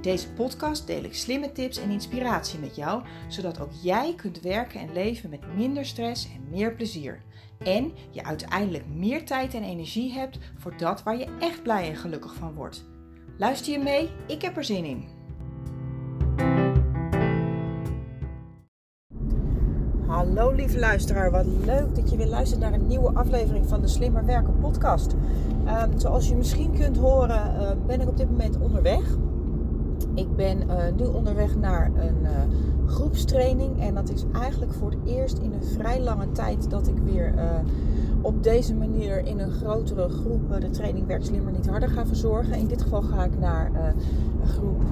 In deze podcast deel ik slimme tips en inspiratie met jou, zodat ook jij kunt werken en leven met minder stress en meer plezier. En je uiteindelijk meer tijd en energie hebt voor dat waar je echt blij en gelukkig van wordt. Luister je mee? Ik heb er zin in. Hallo lieve luisteraar, wat leuk dat je weer luistert naar een nieuwe aflevering van de Slimmer Werken podcast. Ehm, zoals je misschien kunt horen uh, ben ik op dit moment onderweg. Ik ben uh, nu onderweg naar een uh, groepstraining en dat is eigenlijk voor het eerst in een vrij lange tijd dat ik weer op deze manier in een grotere groep de training Werk Slimmer Niet Harder ga verzorgen. In dit geval ga ik naar een groep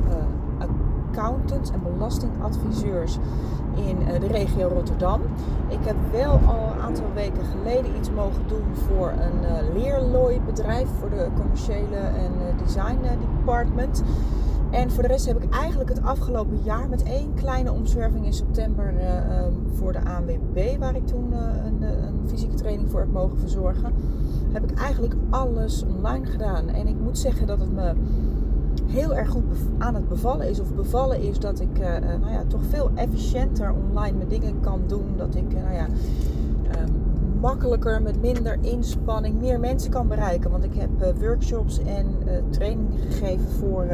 accountants en belastingadviseurs in eh, de regio Rotterdam. Ik heb wel al een aantal weken geleden iets mogen doen voor een uh, leerlooibedrijf voor de commerciële en design department. En voor de rest heb ik eigenlijk het afgelopen jaar met één kleine omzwerving in september um, voor de ANWB, waar ik toen een, een, fysieke training voor heb mogen verzorgen, heb ik eigenlijk alles online gedaan. En ik moet zeggen dat het me heel erg goed aan het bevallen is. Of bevallen is dat ik nou ja, toch veel efficiënter online mijn dingen kan doen. Dat ik nou ja, makkelijker met minder inspanning meer mensen kan bereiken. Want ik heb workshops en trainingen gegeven voor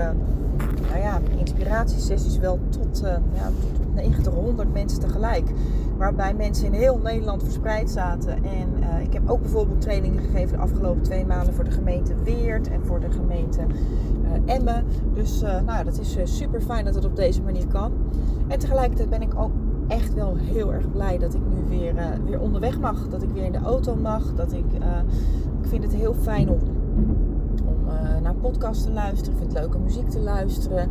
nou ja, inspiratiesessies wel tot, ja, tot 90, 100 mensen tegelijk. Waarbij mensen in heel Nederland verspreid zaten. En ik heb ook bijvoorbeeld trainingen gegeven de afgelopen twee maanden voor de gemeente Weert en voor de gemeente Emmen. Dus nou, dat is super fijn dat het op deze manier kan. En tegelijkertijd ben ik ook echt wel heel erg blij dat ik nu weer, weer onderweg mag. Dat ik weer in de auto mag. Dat ik, ik vind het heel fijn om, om naar podcasts te luisteren. Ik vind het leuk muziek te luisteren.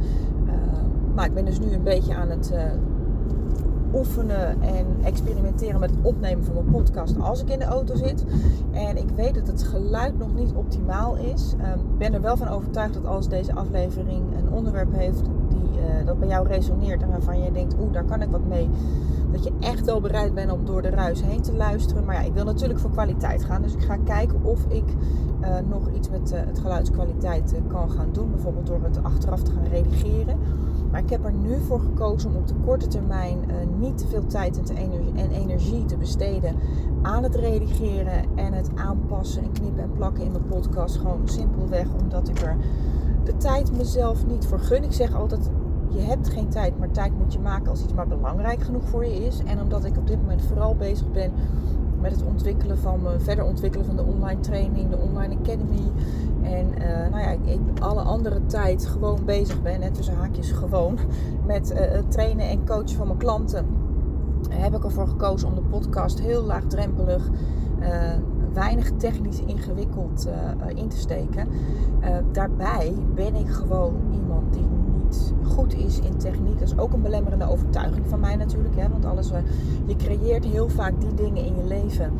maar ik ben dus nu een beetje aan het oefenen en experimenteren met het opnemen van mijn podcast als ik in de auto zit. En ik weet dat het geluid nog niet optimaal is. Ehm, ik ben er wel van overtuigd dat als deze aflevering een onderwerp heeft uh, dat bij jou resoneert en waarvan je denkt, oeh, daar kan ik wat mee. Dat je echt wel bereid bent om door de ruis heen te luisteren. Maar ja, ik wil natuurlijk voor kwaliteit gaan. Dus ik ga kijken of ik uh, nog iets met uh, het geluidskwaliteit kan gaan doen. Bijvoorbeeld door het achteraf te gaan redigeren. Maar ik heb er nu voor gekozen om op de korte termijn niet te veel tijd en energie te besteden aan het redigeren en het aanpassen en knippen en plakken in mijn podcast. Gewoon simpelweg omdat ik er de tijd mezelf niet voor gun. Ik zeg altijd: je hebt geen tijd, maar tijd moet je maken als iets maar belangrijk genoeg voor je is. En omdat ik op dit moment vooral bezig ben met het ontwikkelen van me, verder ontwikkelen van de online training, de online academy. En uh, nou ja, ik alle andere tijd gewoon bezig ben, net tussen haakjes gewoon, met het trainen en coachen van mijn klanten. Heb ik ervoor gekozen om de podcast heel laagdrempelig, uh, weinig technisch ingewikkeld in te steken. daarbij ben ik gewoon iemand die goed is in techniek. Dat is ook een belemmerende overtuiging van mij natuurlijk. Hè? Want alles, uh, je creëert heel vaak die dingen in je leven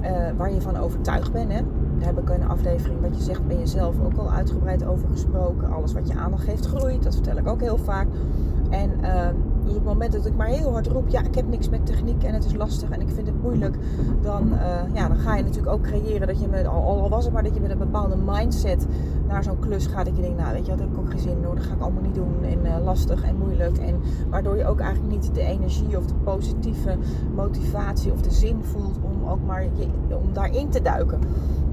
uh, waar je van overtuigd bent. Hè? Daar heb ik een aflevering wat je zegt ben je zelf ook al uitgebreid over gesproken. Alles wat je aandacht geeft groeit. Dat vertel ik ook heel vaak. En op het moment dat ik maar heel hard roep, ja, ik heb niks met techniek en het is lastig en ik vind het moeilijk, dan, uh, ja, dan ga je natuurlijk ook creëren dat je met, al, al was het maar dat je met een bepaalde mindset naar zo'n klus gaat. Dat je denkt, nou weet je, heb ik ook geen zin in, dat ga ik allemaal niet doen en uh, lastig en moeilijk. En waardoor je ook eigenlijk niet de energie of de positieve motivatie of de zin voelt om ook maar om daarin te duiken.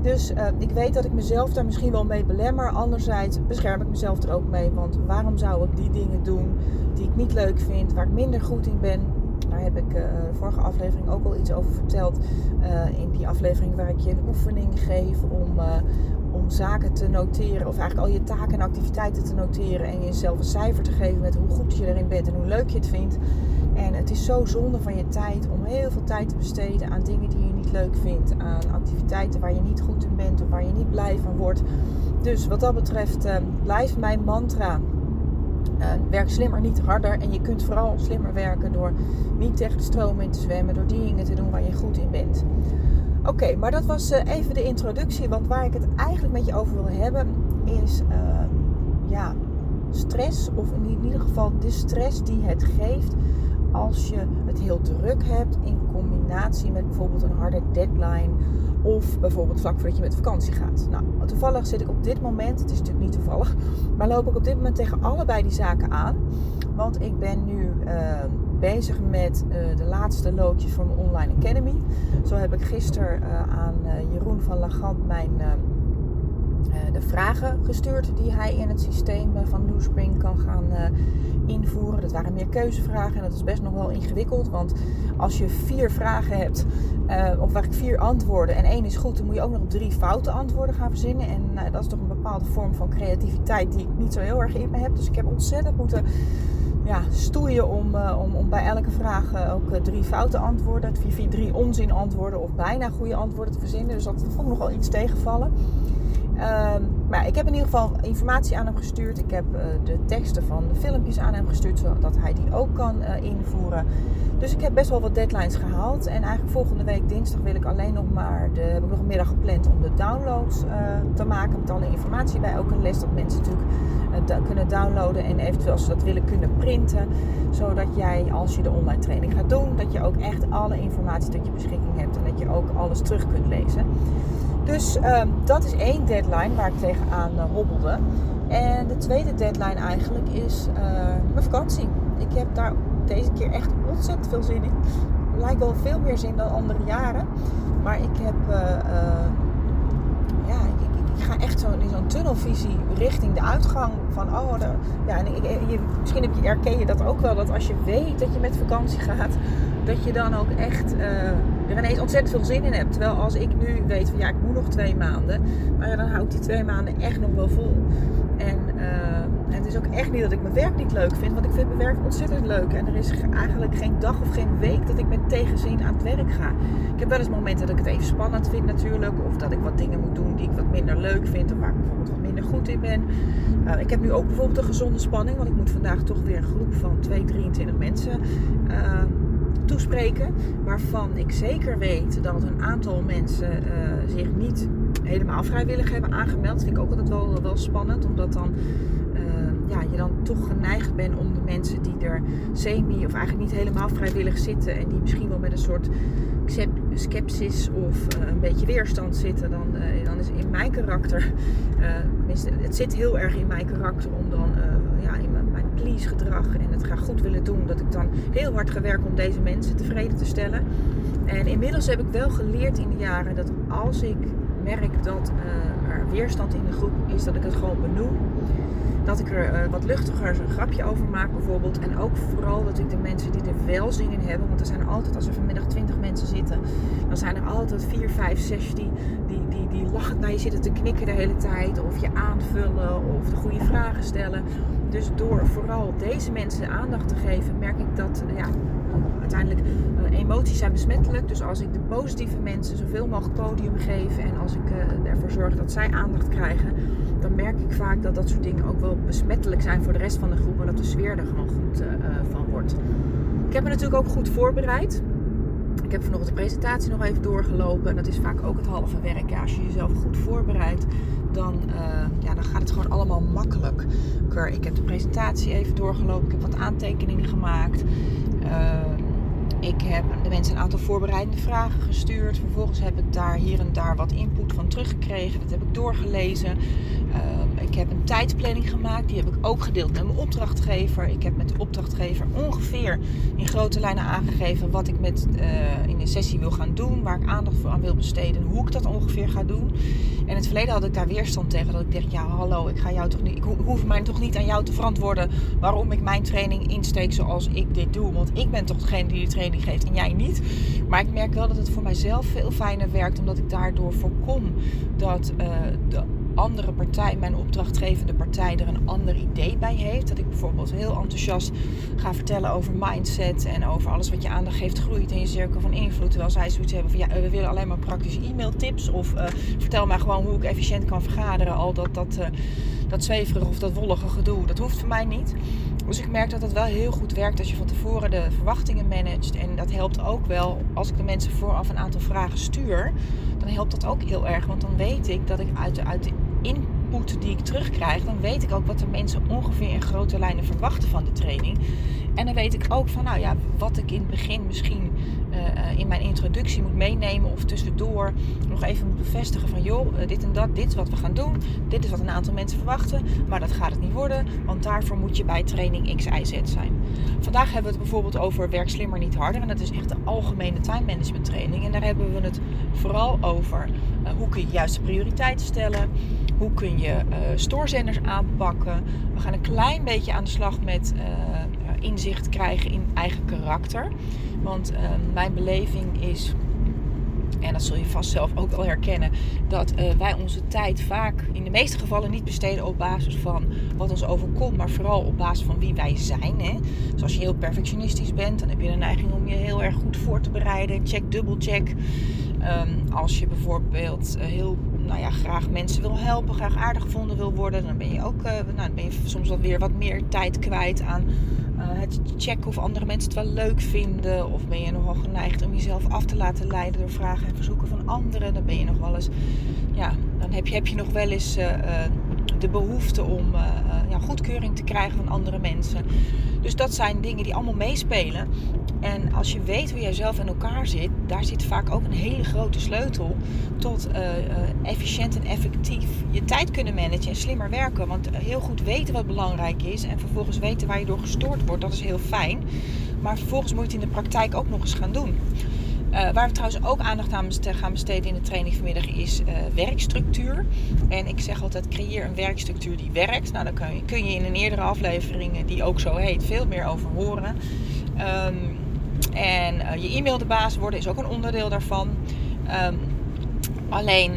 Dus uh, ik weet dat ik mezelf daar misschien wel mee belemmer. Anderzijds bescherm ik mezelf er ook mee. Want waarom zou ik die dingen doen die ik niet leuk vind, waar ik minder goed in ben? Daar heb ik uh, de vorige aflevering ook al iets over verteld. In die aflevering waar ik je een oefening geef om, om zaken te noteren. Of eigenlijk al je taken en activiteiten te noteren. En jezelf een cijfer te geven met hoe goed je erin bent en hoe leuk je het vindt. En het is zo zonde van je tijd om heel veel tijd te besteden aan dingen die je niet leuk vindt. Aan activiteiten waar je niet goed in bent of waar je niet blij van wordt. Dus wat dat betreft uh, blijft mijn mantra werk slimmer, niet harder. En je kunt vooral slimmer werken door niet tegen de stroom in te zwemmen, door dingen te doen waar je goed in bent. Oké, maar dat was even de introductie. Want waar ik het eigenlijk met je over wil hebben is ja, stress, of in ieder geval de stress die het geeft als je het heel druk hebt in combinatie met bijvoorbeeld een harde deadline of bijvoorbeeld vlak voordat je met vakantie gaat. Nou, toevallig zit ik op dit moment, het is natuurlijk niet toevallig, maar loop ik op dit moment tegen allebei die zaken aan. Want ik ben nu uh, bezig met uh, de laatste loodjes voor mijn online academy. Zo heb ik gisteren uh, aan Jeroen van Lagant mijn eh, de vragen gestuurd die hij in het systeem eh, van Newspring kan gaan eh, invoeren. Dat waren meer keuzevragen en dat is best nog wel ingewikkeld. Want als je vier vragen hebt, of waar ik vier antwoorden en één is goed, dan moet je ook nog drie foute antwoorden gaan verzinnen. En dat is toch een bepaalde vorm van creativiteit die ik niet zo heel erg in me heb. Dus ik heb ontzettend moeten ja, stoeien om, om, om bij elke vraag ook drie foute antwoorden, vier, drie onzin antwoorden of bijna goede antwoorden te verzinnen. Dus dat vond ik nogal iets tegenvallen. Um, maar ik heb in ieder geval informatie aan hem gestuurd. Ik heb uh, de teksten van de filmpjes aan hem gestuurd, zodat hij die ook kan uh, invoeren. Dus ik heb best wel wat deadlines gehaald. En eigenlijk volgende week dinsdag wil ik alleen nog maar, de, heb ik nog een middag gepland om de downloads uh, te maken. Met alle informatie bij elke les. Dat mensen natuurlijk kunnen downloaden en eventueel als ze dat willen kunnen printen. Zodat jij als je de online training gaat doen, dat je ook echt alle informatie tot je beschikking hebt. En dat je ook alles terug kunt lezen. Dus um, dat is één deadline waar ik tegenaan uh, hobbelde. En de tweede deadline eigenlijk is uh, mijn vakantie. Ik heb daar deze keer echt ontzettend veel zin in. Lijkt wel veel meer zin dan andere jaren. Maar ik heb, uh, ja, ik, ik, ik, ga echt zo in zo'n tunnelvisie richting de uitgang. Van, oh, de, ja, en je, misschien heb je, herken je dat ook wel. Dat als je weet dat je met vakantie gaat, dat je dan ook echt er ineens ontzettend veel zin in hebt. Terwijl als ik nu weet van ja, ik moet nog twee maanden. Maar ja, dan hou ik die twee maanden echt nog wel vol. En uh, het is ook echt niet dat ik mijn werk niet leuk vind. Want ik vind mijn werk ontzettend leuk. En er is eigenlijk geen dag of geen week dat ik met tegenzin aan het werk ga. Ik heb wel eens momenten dat ik het even spannend vind natuurlijk. Of dat ik wat dingen moet doen die ik wat minder leuk vind. Of waar ik bijvoorbeeld wat minder goed in ben. Uh, ik heb nu ook bijvoorbeeld een gezonde spanning. Want ik moet vandaag toch weer een groep van 2, 23 mensen... Uh, Waarvan ik zeker weet dat een aantal mensen uh, zich niet helemaal vrijwillig hebben aangemeld. Vind ik ook altijd wel, wel spannend. Omdat dan uh, ja, je dan toch geneigd bent om de mensen die er semi of eigenlijk niet helemaal vrijwillig zitten. En die misschien wel met een soort skepsis of uh, een beetje weerstand zitten. Dan, dan is in mijn karakter. het zit heel erg in mijn karakter om dan please gedrag en het graag goed willen doen, dat ik dan heel hard ga werken om deze mensen tevreden te stellen. En inmiddels heb ik wel geleerd in de jaren dat als ik merk dat uh, er weerstand in de groep is, dat ik het gewoon benoem. Dat ik er uh, wat luchtiger een grapje over maak bijvoorbeeld. En ook vooral dat ik de mensen die er wel zin in hebben. Want er zijn altijd, als er vanmiddag 20 mensen zitten, dan zijn er altijd 4, 5, 6 die, die, die, die naar je zitten te knikken de hele tijd. Of je aanvullen of de goede vragen stellen. Dus door vooral deze mensen aandacht te geven, merk ik dat ja, uiteindelijk uh, emoties zijn besmettelijk. Dus als ik de positieve mensen zoveel mogelijk podium geef en als ik uh, ervoor zorg dat zij aandacht krijgen, dan merk ik vaak dat dat soort dingen ook wel besmettelijk zijn voor de rest van de groep en dat de sfeer er gewoon goed van wordt. Ik heb me natuurlijk ook goed voorbereid. Ik heb vanochtend de presentatie nog even doorgelopen. En dat is vaak ook het halve werk. Als je jezelf goed voorbereidt, dan, uh, ja, dan gaat het gewoon allemaal makkelijker. Ik heb de presentatie even doorgelopen. Ik heb wat aantekeningen gemaakt. Uh, ik heb de mensen een aantal voorbereidende vragen gestuurd. Vervolgens heb ik daar hier en daar wat input van teruggekregen. Dat heb ik doorgelezen. Uh, ik heb een tijdsplanning gemaakt. Die heb ik ook gedeeld met mijn opdrachtgever. Ik heb met de opdrachtgever ongeveer in grote lijnen aangegeven wat ik met, uh, in een sessie wil gaan doen. Waar ik aandacht voor aan wil besteden. Hoe ik dat ongeveer ga doen. En in het verleden had ik daar weerstand tegen. Dat ik dacht, ja hallo, ik, ga jou toch niet, ik hoef mij toch niet aan jou te verantwoorden waarom ik mijn training insteek zoals ik dit doe. Want ik ben toch degene die de training geeft en jij niet. Maar ik merk wel dat het voor mijzelf veel fijner werkt, omdat ik daardoor voorkom dat uh, de andere partij, mijn opdrachtgevende partij, er een ander idee bij heeft. Dat ik bijvoorbeeld heel enthousiast ga vertellen over mindset en over alles wat je aandacht geeft groeit in je cirkel van invloed. Terwijl zij zoiets hebben van ja, we willen alleen maar praktische e-mailtips of uh, vertel maar gewoon hoe ik efficiënt kan vergaderen. Al dat, dat, uh, dat zweverige of dat wollige gedoe, dat hoeft voor mij niet. Dus ik merk dat het wel heel goed werkt als je van tevoren de verwachtingen managt. En dat helpt ook wel als ik de mensen vooraf een aantal vragen stuur. Dan helpt dat ook heel erg. Want dan weet ik dat ik uit de, uit de input die ik terugkrijg, dan weet ik ook wat de mensen ongeveer in grote lijnen verwachten van de training. En dan weet ik ook van, nou ja, wat ik in het begin misschien uh, in mijn introductie moet meenemen of tussendoor nog even moet bevestigen van, joh, uh, dit en dat, dit is wat we gaan doen. Dit is wat een aantal mensen verwachten, maar dat gaat het niet worden, want daarvoor moet je bij training X, Y, Z zijn. Vandaag hebben we het bijvoorbeeld over werk slimmer, niet harder. En dat is echt de algemene time management training. En daar hebben we het vooral over hoe kun je juiste prioriteiten stellen. Hoe kun je uh, stoorzenders aanpakken? We gaan een klein beetje aan de slag met uh, inzicht krijgen in eigen karakter. Want uh, mijn beleving is, en dat zul je vast zelf ook wel herkennen, dat wij onze tijd vaak in de meeste gevallen niet besteden op basis van wat ons overkomt, maar vooral op basis van wie wij zijn. Hè? Dus als je heel perfectionistisch bent, dan heb je de neiging om je heel erg goed voor te bereiden. Check, dubbelcheck. Um, als je bijvoorbeeld heel nou ja, graag mensen wil helpen, graag aardig gevonden wil worden, dan ben je ook uh, nou, ben je soms wel weer wat meer tijd kwijt aan uh, het checken of andere mensen het wel leuk vinden. Of ben je nogal geneigd om jezelf af te laten leiden door vragen en verzoeken van anderen. Dan ben je nog wel eens, ja, dan heb je, heb je nog wel eens uh, de behoefte om ja, goedkeuring te krijgen van andere mensen. Dus dat zijn dingen die allemaal meespelen. En als je weet hoe jij zelf in elkaar zit, daar zit vaak ook een hele grote sleutel tot uh, efficiënt en effectief je tijd kunnen managen en slimmer werken. Want heel goed weten wat belangrijk is en vervolgens weten waar je door gestoord wordt, dat is heel fijn. Maar vervolgens moet je het in de praktijk ook nog eens gaan doen. Uh, waar we trouwens ook aandacht aan gaan besteden in de training vanmiddag is uh, werkstructuur. En ik zeg altijd, creëer een werkstructuur die werkt. Nou, daar kun je, kun je in een eerdere afleveringen, die ook zo heet, veel meer over horen. Um, en uh, je e-mail de baas worden is ook een onderdeel daarvan. Um, alleen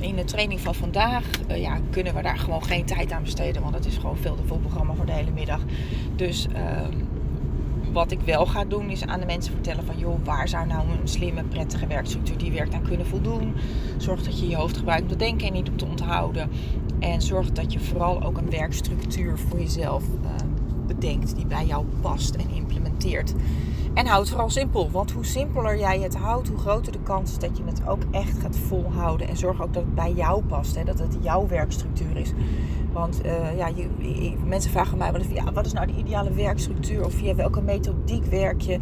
in de training van vandaag ja, kunnen we daar gewoon geen tijd aan besteden. Want het is gewoon veel te vol programma voor de hele middag. Dus... Um, wat ik wel ga doen is aan de mensen vertellen van joh, waar zou nou een slimme, prettige werkstructuur die werkt aan kunnen voldoen. Zorg dat je je hoofd gebruikt om te denken en niet om te onthouden. En zorg dat je vooral ook een werkstructuur voor jezelf uh, bedenkt die bij jou past en implementeert. En houd vooral simpel, want hoe simpeler jij het houdt, hoe groter de kans is dat je het ook echt gaat volhouden. En zorg ook dat het bij jou past, hè, dat het jouw werkstructuur is. Want uh, ja, je, mensen vragen mij ja, wat is nou de ideale werkstructuur? Of via welke methodiek werk je?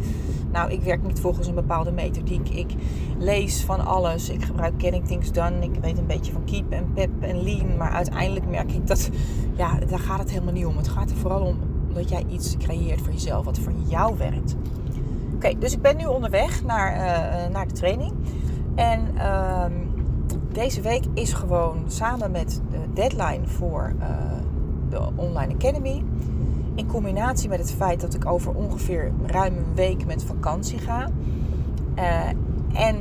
Nou, ik werk niet volgens een bepaalde methodiek. Ik lees van alles. Ik gebruik Getting Things Done. Ik weet een beetje van Keep en Pep en Lean. Maar uiteindelijk merk ik dat, ja, daar gaat het helemaal niet om. Het gaat er vooral om dat jij iets creëert voor jezelf, wat voor jou werkt. Oké, dus ik ben nu onderweg naar, uh, naar de training. En... Uh, deze week is gewoon samen met de deadline voor uh, de Online Academy. In combinatie met het feit dat ik over ongeveer ruim een week met vakantie ga. Uh, en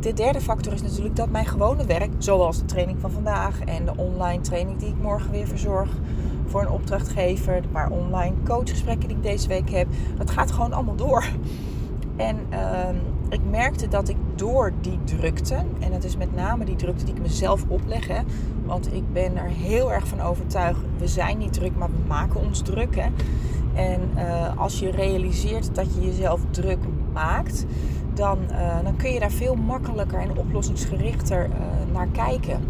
de derde factor is natuurlijk dat mijn gewone werk, zoals de training van vandaag en de online training die ik morgen weer verzorg voor een opdrachtgever, de paar online coachgesprekken die ik deze week heb, dat gaat gewoon allemaal door. En uh, ik merkte dat ik door die drukte, en dat is met name die drukte die ik mezelf opleg, want ik ben er heel erg van overtuigd, we zijn niet druk, maar we maken ons druk. Hè. En uh, als je realiseert dat je jezelf druk maakt, dan, uh, dan kun je daar veel makkelijker en oplossingsgerichter uh, naar kijken.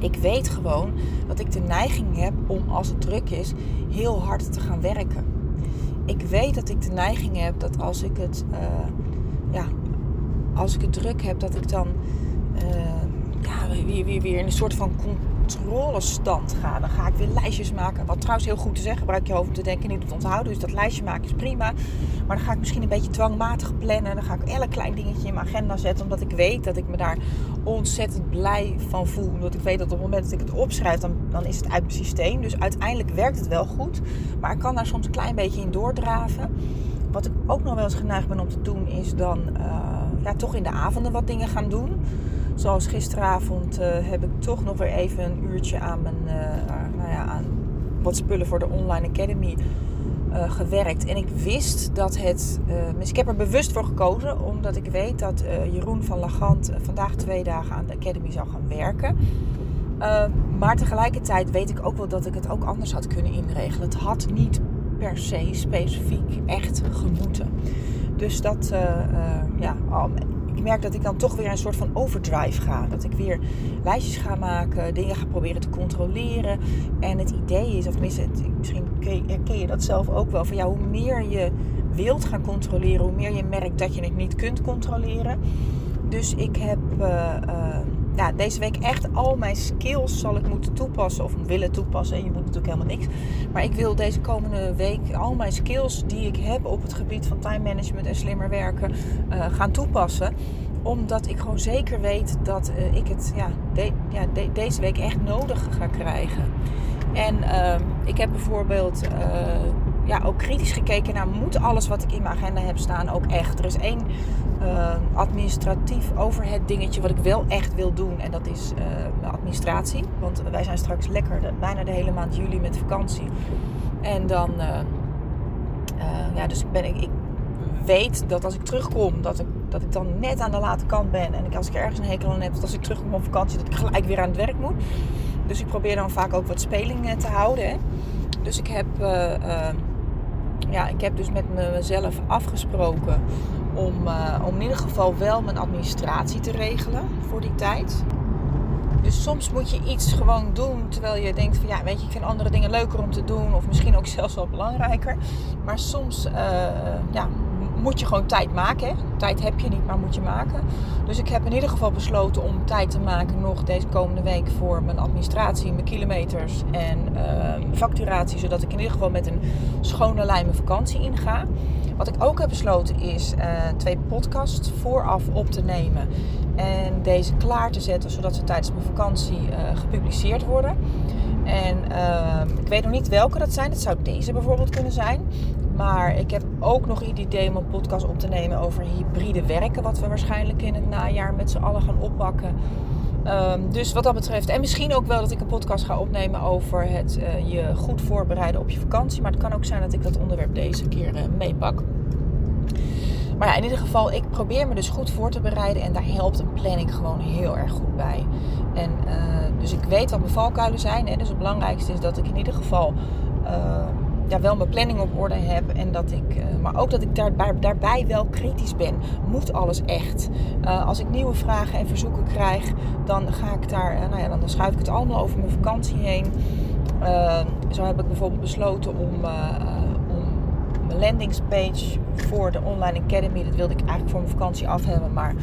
ik weet gewoon dat ik de neiging heb om als het druk is heel hard te gaan werken. Ik weet dat ik de neiging heb dat als ik het als ik het druk heb, dat ik dan uh, ja, weer, weer, weer in een soort van controlestand ga. Dan ga ik weer lijstjes maken. Wat trouwens heel goed te zeggen, gebruik je hoofd om te denken, niet te onthouden. Dus dat lijstje maken is prima. Maar dan ga ik misschien een beetje dwangmatig plannen. Dan ga ik elk klein dingetje in mijn agenda zetten. Omdat ik weet dat ik me daar ontzettend blij van voel. Omdat ik weet dat op het moment dat ik het opschrijf, dan, dan is het uit mijn systeem. Dus uiteindelijk werkt het wel goed. Maar ik kan daar soms een klein beetje in doordraven. Wat ik ook nog wel eens geneigd ben om te doen, is dan uh, ja, toch in de avonden wat dingen gaan doen. Zoals gisteravond uh, heb ik toch nog weer even een uurtje aan, mijn, uh, nou ja, aan wat spullen voor de Online Academy gewerkt. En ik wist dat het. dus ik heb er bewust voor gekozen, omdat ik weet dat Jeroen van Lagant vandaag twee dagen aan de Academy zou gaan werken. Maar tegelijkertijd weet ik ook wel dat ik het ook anders had kunnen inregelen. Het had niet per se specifiek echt gemoeten. Dus dat, uh, ja, ik merk dat ik dan toch weer een soort van overdrive ga. Dat ik weer lijstjes ga maken, dingen ga proberen te controleren. En het idee is, of tenminste, misschien herken je dat zelf ook wel, van ja, hoe meer je wilt gaan controleren, hoe meer je merkt dat je het niet kunt controleren. Dus ik heb uh, ja, deze week echt al mijn skills zal ik moeten toepassen. Of willen toepassen. Je moet natuurlijk helemaal niks. Maar ik wil deze komende week al mijn skills die ik heb op het gebied van time management en slimmer werken uh, gaan toepassen. Omdat ik gewoon zeker weet dat uh, ik het ja, ja de deze week echt nodig ga krijgen. En uh, ik heb bijvoorbeeld ja, ook kritisch gekeken naar moet alles wat ik in mijn agenda heb staan ook echt. Er is één uh, administratief overhead dingetje wat ik wel echt wil doen. En dat is uh, administratie. Want wij zijn straks lekker de, bijna de hele maand juli met vakantie. En dan, uh, ja, dus ik, ben, ik, ik weet dat als ik terugkom, dat ik, dat ik dan net aan de late kant ben. En als ik ergens een hekel aan heb, dat als ik terugkom van vakantie, dat ik gelijk weer aan het werk moet. Dus ik probeer dan vaak ook wat speling te houden. Hè. Dus ik heb ja, ik heb dus met mezelf afgesproken om, uh, om in ieder geval wel mijn administratie te regelen voor die tijd. Dus soms moet je iets gewoon doen terwijl je denkt van ja, weet je, ik vind andere dingen leuker om te doen of misschien ook zelfs wel belangrijker. Maar soms uh, ja, moet je gewoon tijd maken. Hè? Tijd heb je niet, maar moet je maken. Dus ik heb in ieder geval besloten om tijd te maken nog deze komende week voor mijn administratie, mijn kilometers en uh, facturatie. Zodat ik in ieder geval met een schone lijn mijn vakantie inga. Wat ik ook heb besloten is uh, twee podcasts vooraf op te nemen. En deze klaar te zetten zodat ze tijdens mijn vakantie uh, gepubliceerd worden. En uh, ik weet nog niet welke dat zijn. Dat zou deze bijvoorbeeld kunnen zijn. Maar ik heb ook nog het idee om een podcast op te nemen over hybride werken. Wat we waarschijnlijk in het najaar met z'n allen gaan oppakken. Um, dus wat dat betreft. En misschien ook wel dat ik een podcast ga opnemen over het uh, je goed voorbereiden op je vakantie. Maar het kan ook zijn dat ik dat onderwerp deze keer uh, meepak. Maar ja, in ieder geval, ik probeer me dus goed voor te bereiden. En daar helpt een planning gewoon heel erg goed bij. En uh, dus ik weet wat mijn valkuilen zijn. Hè. Dus het belangrijkste is dat ik in ieder geval ja, wel mijn planning op orde heb. En dat ik, uh, maar ook dat ik daarbij, daarbij wel kritisch ben. Moet alles echt? Uh, als ik nieuwe vragen en verzoeken krijg, dan ga ik daar, uh, nou ja, dan schuif ik het allemaal over mijn vakantie heen. zo heb ik bijvoorbeeld besloten om, om mijn landingspage voor de Online Academy, dat wilde ik eigenlijk voor mijn vakantie af hebben. Maar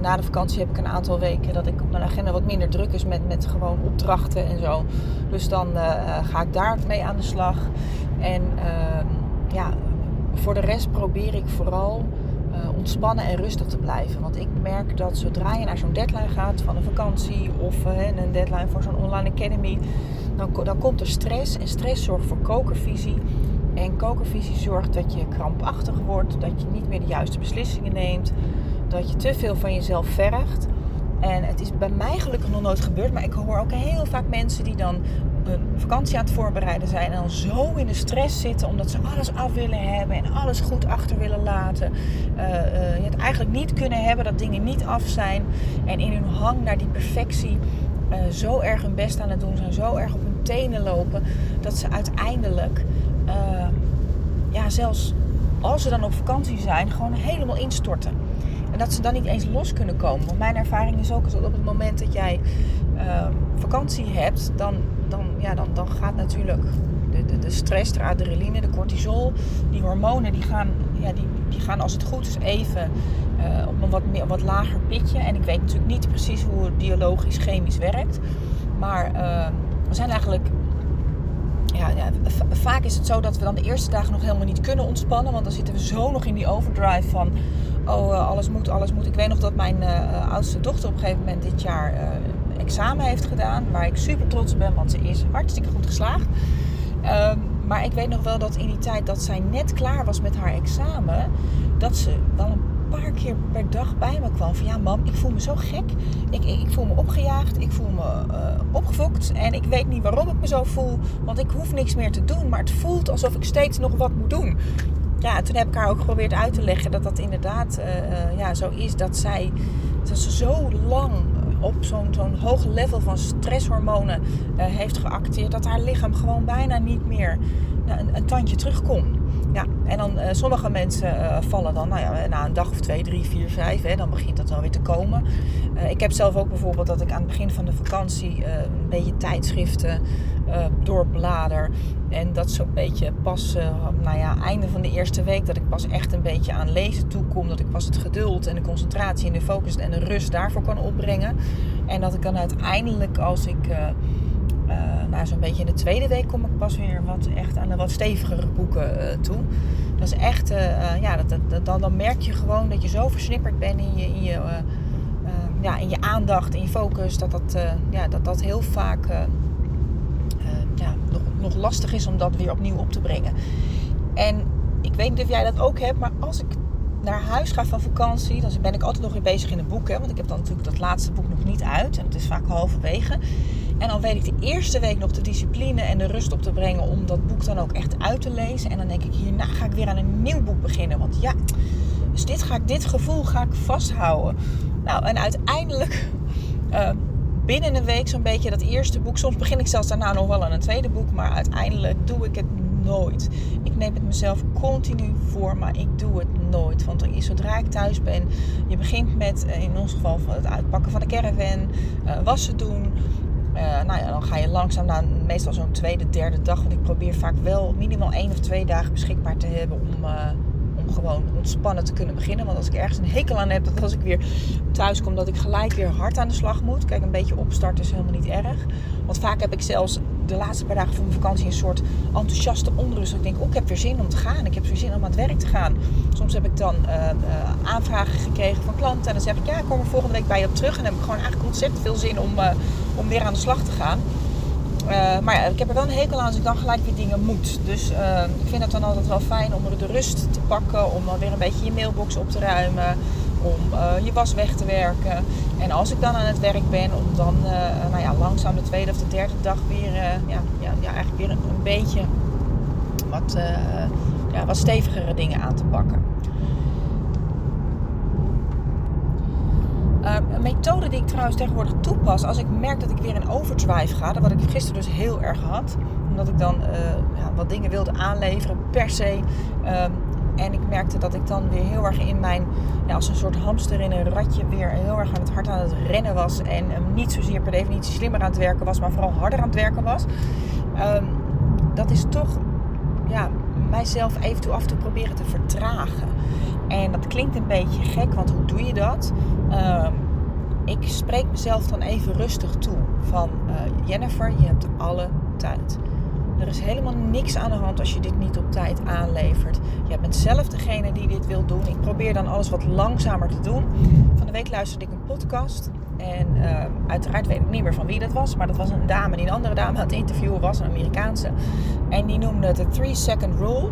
na de vakantie heb ik een aantal weken dat ik op mijn agenda wat minder druk is met, met gewoon opdrachten en zo. Dus dan ga ik daar mee aan de slag. En uh, ja, voor de rest probeer ik vooral uh, ontspannen en rustig te blijven. Want ik merk dat zodra je naar zo'n deadline gaat van een vakantie of uh, een deadline voor zo'n online academy, dan, dan komt er stress. En stress zorgt voor kokervisie. En kokervisie zorgt dat je krampachtig wordt, dat je niet meer de juiste beslissingen neemt, dat je te veel van jezelf vergt. En het is bij mij gelukkig nog nooit gebeurd, maar ik hoor ook heel vaak mensen die dan een vakantie aan het voorbereiden zijn en dan zo in de stress zitten omdat ze alles af willen hebben en alles goed achter willen laten. Uh, uh, je het eigenlijk niet kunnen hebben, dat dingen niet af zijn en in hun hang naar die perfectie uh, zo erg hun best aan het doen zijn, zo erg op hun tenen lopen, dat ze uiteindelijk, ja, zelfs als ze dan op vakantie zijn, gewoon helemaal instorten. En dat ze dan niet eens los kunnen komen. Want mijn ervaring is ook dat op het moment dat jij vakantie hebt, dan dan, ja, dan, dan gaat natuurlijk de, de, de, stress, de adrenaline, de cortisol, die hormonen, die gaan, ja, die, die gaan als het goed is even uh, op een wat, meer, wat lager pitje. En ik weet natuurlijk niet precies hoe het biologisch, chemisch werkt. Maar uh, we zijn eigenlijk. Ja, ja, vaak is het zo dat we dan de eerste dagen nog helemaal niet kunnen ontspannen. Want dan zitten we zo nog in die overdrive van. Oh, uh, alles moet, alles moet. Ik weet nog dat mijn oudste dochter op een gegeven moment dit jaar examen heeft gedaan. Waar ik super trots op ben, want ze is hartstikke goed geslaagd. Um, maar ik weet nog wel dat in die tijd dat zij net klaar was met haar examen, dat ze wel een paar keer per dag bij me kwam. Van ja, mam, ik voel me zo gek. Ik, ik, voel me opgejaagd. Ik voel me uh, opgefokt. En ik weet niet waarom ik me zo voel. Want ik hoef niks meer te doen. Maar het voelt alsof ik steeds nog wat moet doen. Ja, toen heb ik haar ook geprobeerd uit te leggen dat dat inderdaad uh, ja, zo is. Dat zij dat ze zo lang op zo'n zo'n hoog level van stresshormonen uh, heeft geacteerd, dat haar lichaam gewoon bijna niet meer een, tandje terugkomt. Ja, en dan uh, sommige mensen uh, vallen dan, nou ja, na een dag of twee, drie, vier, vijf, hè, dan begint dat wel weer te komen. ik heb zelf ook bijvoorbeeld dat ik aan het begin van de vakantie een beetje tijdschriften doorblader. En dat zo'n beetje pas, nou ja, einde van de eerste week, dat ik pas echt een beetje aan lezen toekom. Dat ik pas het geduld en de concentratie en de focus en de rust daarvoor kan opbrengen. En dat ik dan uiteindelijk, als ik uh, nou, zo'n beetje in de tweede week kom ik pas weer wat echt aan de wat stevigere boeken uh, toe. Dat is echt, uh, ja, dat, dat, dan, dan merk je gewoon dat je zo versnipperd bent in je, in je, ja, in je aandacht, in je focus, dat dat, ja, dat, dat heel vaak ja, nog, nog lastig is om dat weer opnieuw op te brengen. En ik weet niet of jij dat ook hebt, maar als ik naar huis ga van vakantie, dan ben ik altijd nog weer bezig in een boek. Hè, want ik heb dan natuurlijk dat laatste boek nog niet uit. En het is vaak halverwege. En dan weet ik de eerste week nog de discipline en de rust op te brengen om dat boek dan ook echt uit te lezen. En dan denk ik, hierna ga ik weer aan een nieuw boek beginnen. Want ja, dus dit, ga ik, dit gevoel ga ik vasthouden. Nou, en uiteindelijk uh, binnen een week zo'n beetje dat eerste boek. Soms begin ik zelfs daarna nog wel aan een tweede boek. Maar uiteindelijk doe ik het nooit. Ik neem het mezelf continu voor, maar ik doe het nooit. Want zodra ik thuis ben, je begint met eh, in ons geval het uitpakken van de caravan, uh, wassen doen. Uh, nou ja, dan ga je langzaam naar meestal zo'n tweede, derde dag. Want ik probeer vaak wel minimaal één of twee dagen beschikbaar te hebben om, gewoon ontspannen te kunnen beginnen. Want als ik ergens een hekel aan heb, dat als ik weer thuis kom, dat ik gelijk weer hard aan de slag moet. Kijk, een beetje opstarten is helemaal niet erg. Want vaak heb ik zelfs de laatste paar dagen van mijn vakantie een soort enthousiaste onrust. Ik denk, oh, ik heb weer zin om te gaan. Ik heb weer zin om aan het werk te gaan. Soms heb ik dan uh, uh, aanvragen gekregen van klanten. En dan zeg ik, ja, ik kom er volgende week bij je op terug. En dan heb ik gewoon eigenlijk ontzettend veel zin om, uh, om weer aan de slag te gaan. Maar ja, ik heb er wel een hekel aan als ik dan gelijk weer dingen moet. Dus ik vind het dan altijd wel fijn om de rust te pakken. Om dan weer een beetje je mailbox op te ruimen om uh, je was weg te werken. En als ik dan aan het werk ben, om dan nou ja, langzaam de tweede of de derde dag weer, ja, ja, ja, eigenlijk weer een, een beetje wat, ja, wat stevigere dingen aan te pakken. Een methode die ik trouwens tegenwoordig toepas als ik merk dat ik weer in overdrive ga, wat ik gisteren dus heel erg had, omdat ik dan ja, wat dingen wilde aanleveren per se. Ehm, en ik merkte dat ik dan weer heel erg in mijn, ja, als een soort hamster in een ratje, weer heel erg aan het hard aan het rennen was. En niet zozeer per definitie slimmer aan het werken was, maar vooral harder aan het werken was. Um, dat is toch, ja, mijzelf even toe af te proberen te vertragen. En dat klinkt een beetje gek, want hoe doe je dat? Um, ik spreek mezelf dan even rustig toe. Van uh, Jennifer, je hebt alle tijd. Er is helemaal niks aan de hand als je dit niet op tijd aanlevert. Je bent zelf degene die dit wil doen. Ik probeer dan alles wat langzamer te doen. Van de week luisterde ik een podcast. En uh, uiteraard weet ik niet meer van wie dat was. Maar dat was een dame die een andere dame aan het interviewen was. Een Amerikaanse. En die noemde het de 3 second rule.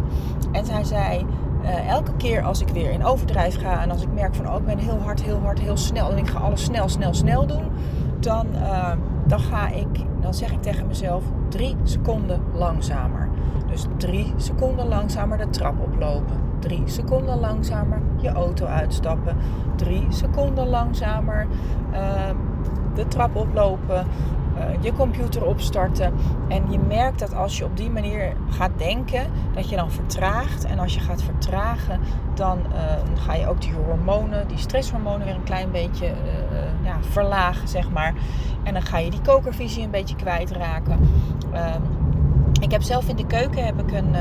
En zij zei... Uh, elke keer als ik weer in overdrijf ga en als ik merk van oh, ik ben heel hard, heel hard, heel snel en ik ga alles snel, snel, snel doen, dan, uh, dan ga ik, dan zeg ik tegen mezelf drie seconden langzamer. Dus drie seconden langzamer de trap oplopen. Drie seconden langzamer je auto uitstappen. Drie seconden langzamer uh, de trap oplopen. Uh, je computer opstarten. En je merkt dat als je op die manier gaat denken, dat je dan vertraagt. En als je gaat vertragen, dan uh, ga je ook die hormonen, die stresshormonen weer een klein beetje ja, verlagen, zeg maar. En dan ga je die kokervisie een beetje kwijtraken. Ehm, ik heb zelf in de keuken heb ik een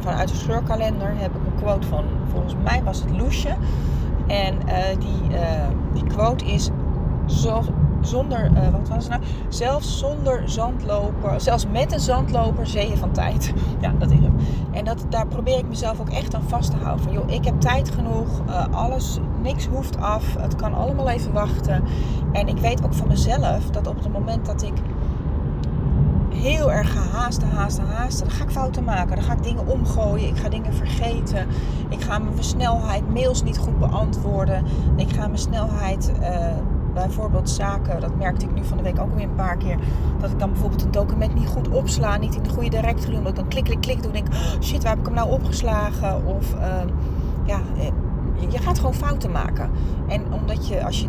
vanuit de scheurkalender heb ik een quote van, volgens mij was het Loesje. En die, die quote is: zo, zonder, uh, wat was het nou? Zelfs zonder zandloper, zelfs met een zandloper zeeën van tijd. Ja, dat is hem. En dat, daar probeer ik mezelf ook echt aan vast te houden. Van joh, ik heb tijd genoeg, alles, niks hoeft af, het kan allemaal even wachten. En ik weet ook van mezelf dat op het moment dat ik heel erg ga haasten, haasten. Dan ga ik fouten maken. Dan ga ik dingen omgooien. Ik ga dingen vergeten. Ik ga mijn snelheid mails niet goed beantwoorden. Ik ga mijn snelheid uh, bijvoorbeeld zaken, dat merkte ik nu van de week ook alweer een paar keer, dat ik dan bijvoorbeeld een document niet goed opsla, niet in de goede directory, omdat ik dan klik, klik, klik doe en denk, oh, shit, waar heb ik hem nou opgeslagen? Of uh, ja, eh, je gaat gewoon fouten maken. En omdat je, als je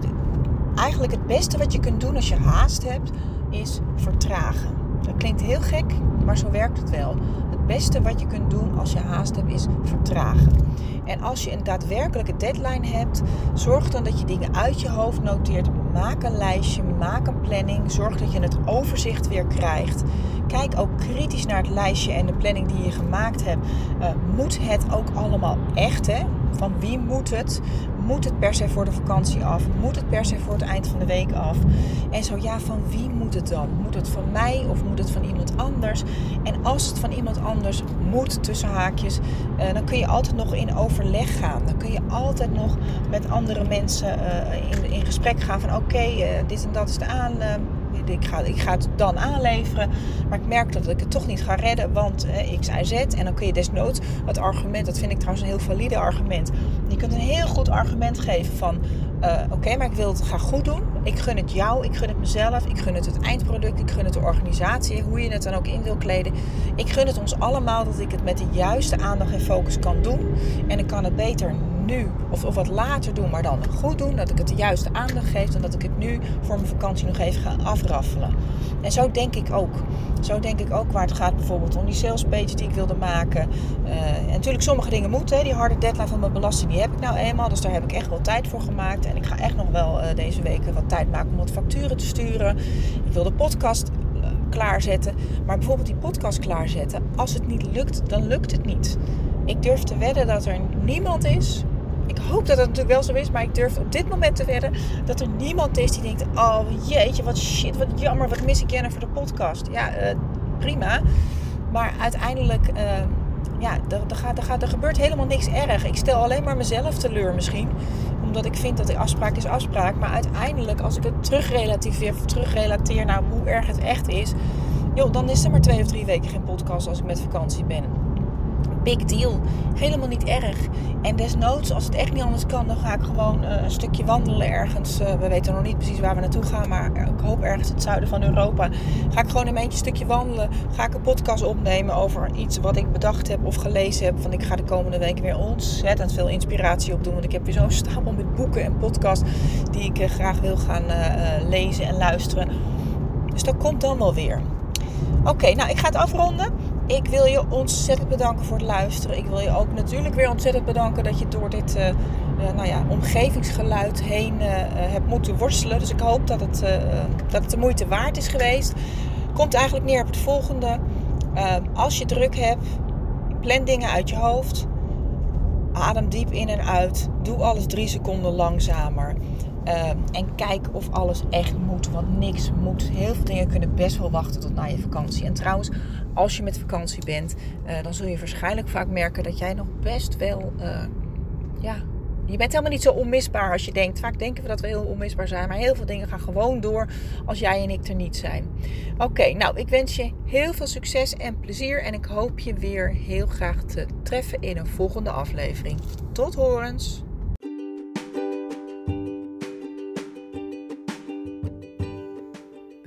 eigenlijk het beste wat je kunt doen als je haast hebt, is vertragen. Dat klinkt heel gek, maar zo werkt het wel. Het beste wat je kunt doen als je haast hebt, is vertragen. En als je een daadwerkelijke deadline hebt, zorg dan dat je dingen uit je hoofd noteert. Maak een lijstje, maak een planning. Zorg dat je het overzicht weer krijgt. Kijk ook kritisch naar het lijstje en de planning die je gemaakt hebt. Uh, moet het ook allemaal echt? Hè? Van wie moet het? Moet het per se voor de vakantie af? Moet het per se voor het eind van de week af? En zo ja, van wie moet het dan? Moet het van mij of moet het van iemand anders? En als het van iemand anders moet, tussen haakjes, uh, dan kun je altijd nog in overleg gaan. Dan kun je altijd nog met andere mensen uh, in, in gesprek gaan van oké, uh, dit en dat is de aan ik ga, ik ga het dan aanleveren. Maar ik merk dat ik het toch niet ga redden, want eh, X, Y, Z. En dan kun je desnoods het argument, dat vind ik trouwens een heel valide argument. Je kunt een heel goed argument geven van, uh, oké, maar ik wil het graag goed doen. Ik gun het jou, ik gun het mezelf, ik gun het het eindproduct, ik gun het de organisatie, hoe je het dan ook in wil kleden. Ik gun het ons allemaal dat ik het met de juiste aandacht en focus kan doen. En ik kan het beter nu of, of wat later doen, maar dan goed doen. Dat ik het de juiste aandacht geef en dat ik het nu voor mijn vakantie nog even ga afraffelen. En zo denk ik ook. Zo denk ik ook waar het gaat bijvoorbeeld om die sales page die ik wilde maken. Uh, en natuurlijk sommige dingen moeten. Die harde deadline van mijn belasting die heb ik nou eenmaal. Dus daar heb ik echt wel tijd voor gemaakt. En ik ga echt nog wel uh, deze weken wat tijd maken om wat facturen te sturen. Ik wil de podcast uh, klaarzetten. Maar bijvoorbeeld die podcast klaarzetten. Als het niet lukt, dan lukt het niet. Ik durf te wedden dat er niemand is ik hoop dat het natuurlijk wel zo is, maar ik durf op dit moment te wedden dat er niemand is die denkt: Oh jeetje, wat shit, wat jammer, wat mis ik Jenna voor de podcast. Ja, uh, prima. Maar uiteindelijk, uh, ja, er, gaat, er, gaat, er gebeurt helemaal niks erg. Ik stel alleen maar mezelf teleur misschien. Omdat ik vind dat de afspraak is afspraak. Maar uiteindelijk, als ik het terugrelativeer, terugrelateer naar hoe erg het echt is. Joh, dan is er maar twee of drie weken geen podcast als ik met vakantie ben big deal. Helemaal niet erg. En desnoods, als het echt niet anders kan, dan ga ik gewoon uh, een stukje wandelen ergens. Uh, we weten nog niet precies waar we naartoe gaan, maar ik hoop ergens het zuiden van Europa. Ga ik gewoon een eentje stukje wandelen. Ga ik een podcast opnemen over iets wat ik bedacht heb of gelezen heb. Van ik ga de komende week weer ontzettend veel inspiratie opdoen. Want ik heb weer zo'n stapel met boeken en podcasts die ik uh, graag wil gaan lezen en luisteren. Dus dat komt dan wel weer. Oké, nou ik ga het afronden. Ik wil je ontzettend bedanken voor het luisteren. Ik wil je ook natuurlijk weer ontzettend bedanken dat je door dit uh, uh, nou ja, omgevingsgeluid heen uh, hebt moeten worstelen. Dus ik hoop dat het, dat het de moeite waard is geweest. Komt eigenlijk neer op het volgende. als je druk hebt, plan dingen uit je hoofd. Adem diep in en uit. Doe alles drie seconden langzamer. En kijk of alles echt moet, want niks moet. Heel veel dingen kunnen best wel wachten tot na je vakantie. En trouwens, als je met vakantie bent, uh, dan zul je waarschijnlijk vaak merken dat jij nog best wel, uh, ja, je bent helemaal niet zo onmisbaar als je denkt. Vaak denken we dat we heel onmisbaar zijn, maar heel veel dingen gaan gewoon door als jij en ik er niet zijn. Oké, nou, ik wens je heel veel succes en plezier en ik hoop je weer heel graag te treffen in een volgende aflevering. Tot horens!